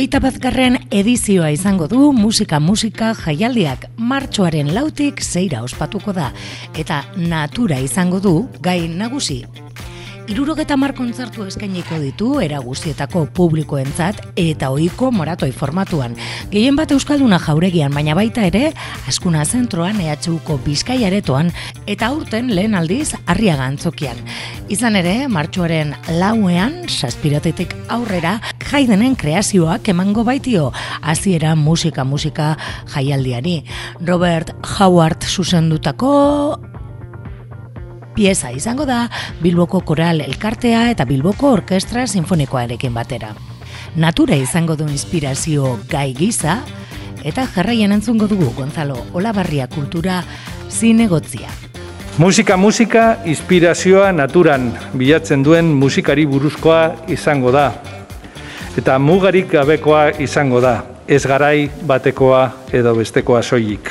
Hogeita bazgarren edizioa izango du musika musika jaialdiak martxoaren lautik zeira ospatuko da. Eta natura izango du gai nagusi Irurogeta mar kontzertu eskainiko ditu era guztietako publikoentzat eta ohiko moratoi formatuan. Gehien bat Euskalduna jauregian, baina baita ere, askuna zentroan EHUko bizkaiaretoan eta aurten lehen aldiz arriaga antzokian. Izan ere, martxoaren lauean, saspiratetik aurrera, jaidenen kreazioak emango baitio, hasiera musika musika jaialdiari. Robert Howard zuzendutako pieza izango da Bilboko Koral Elkartea eta Bilboko Orkestra Sinfonikoarekin batera. Natura izango du inspirazio gai giza eta jarraien entzungo dugu Gonzalo Olabarria kultura zinegotzia. Musika musika inspirazioa naturan bilatzen duen musikari buruzkoa izango da. Eta mugarik gabekoa izango da, ez garai batekoa edo bestekoa soilik.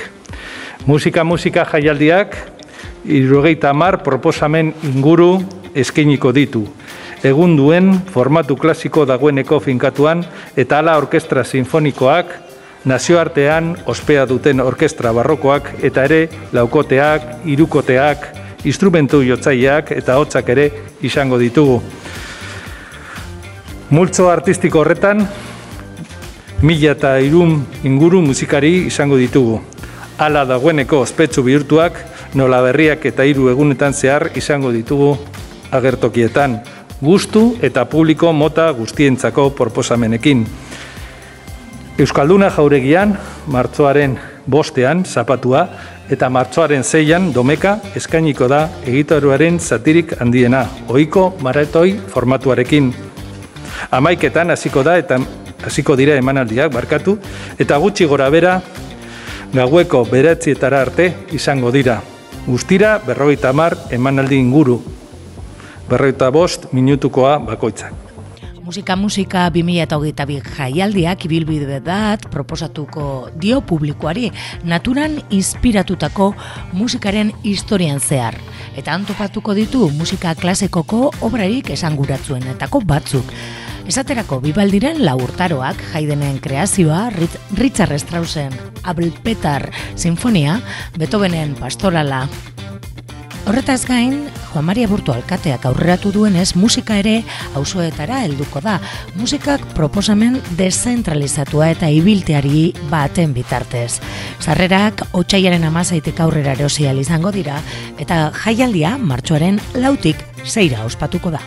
Musika musika jaialdiak irurogeita mar proposamen inguru eskainiko ditu. Egun duen formatu klasiko dagoeneko finkatuan eta ala orkestra sinfonikoak, nazioartean ospea duten orkestra barrokoak eta ere laukoteak, irukoteak, instrumentu jotzaileak eta hotzak ere izango ditugu. Multzo artistiko horretan, mila eta irun inguru musikari izango ditugu. Ala dagoeneko ospetsu bihurtuak, nola berriak eta hiru egunetan zehar izango ditugu agertokietan, gustu eta publiko mota guztientzako proposamenekin. Euskalduna jauregian, martzoaren bostean, zapatua, eta martzoaren zeian, domeka, eskainiko da egitaruaren zatirik handiena, ohiko maratoi formatuarekin. Amaiketan hasiko da eta hasiko dira emanaldiak barkatu, eta gutxi gora bera, gaueko beratzietara arte izango dira. Guztira, berrogeita mar emanaldi inguru. Berrogeita bost minutukoa bakoitzak. Musika musika 2008 jaialdiak ibilbide bat proposatuko dio publikoari naturan inspiratutako musikaren historian zehar. Eta antopatuko ditu musika klasikoko obrarik esanguratzuenetako batzuk. Esaterako bibaldiren laurtaroak jaidenen kreazioa, Richard Straussen Abelpetar Sinfonia, Beethovenen Pastorala. Horretaz gain, Juan Maria Burto Alkateak aurreratu duenez, musika ere auzoetara helduko da. Musikak proposamen dezentralizatua eta ibilteari baten bitartez. Sarrerak otxaiaren amazaitik aurrera erosial izango dira, eta jaialdia martxoaren lautik zeira ospatuko da.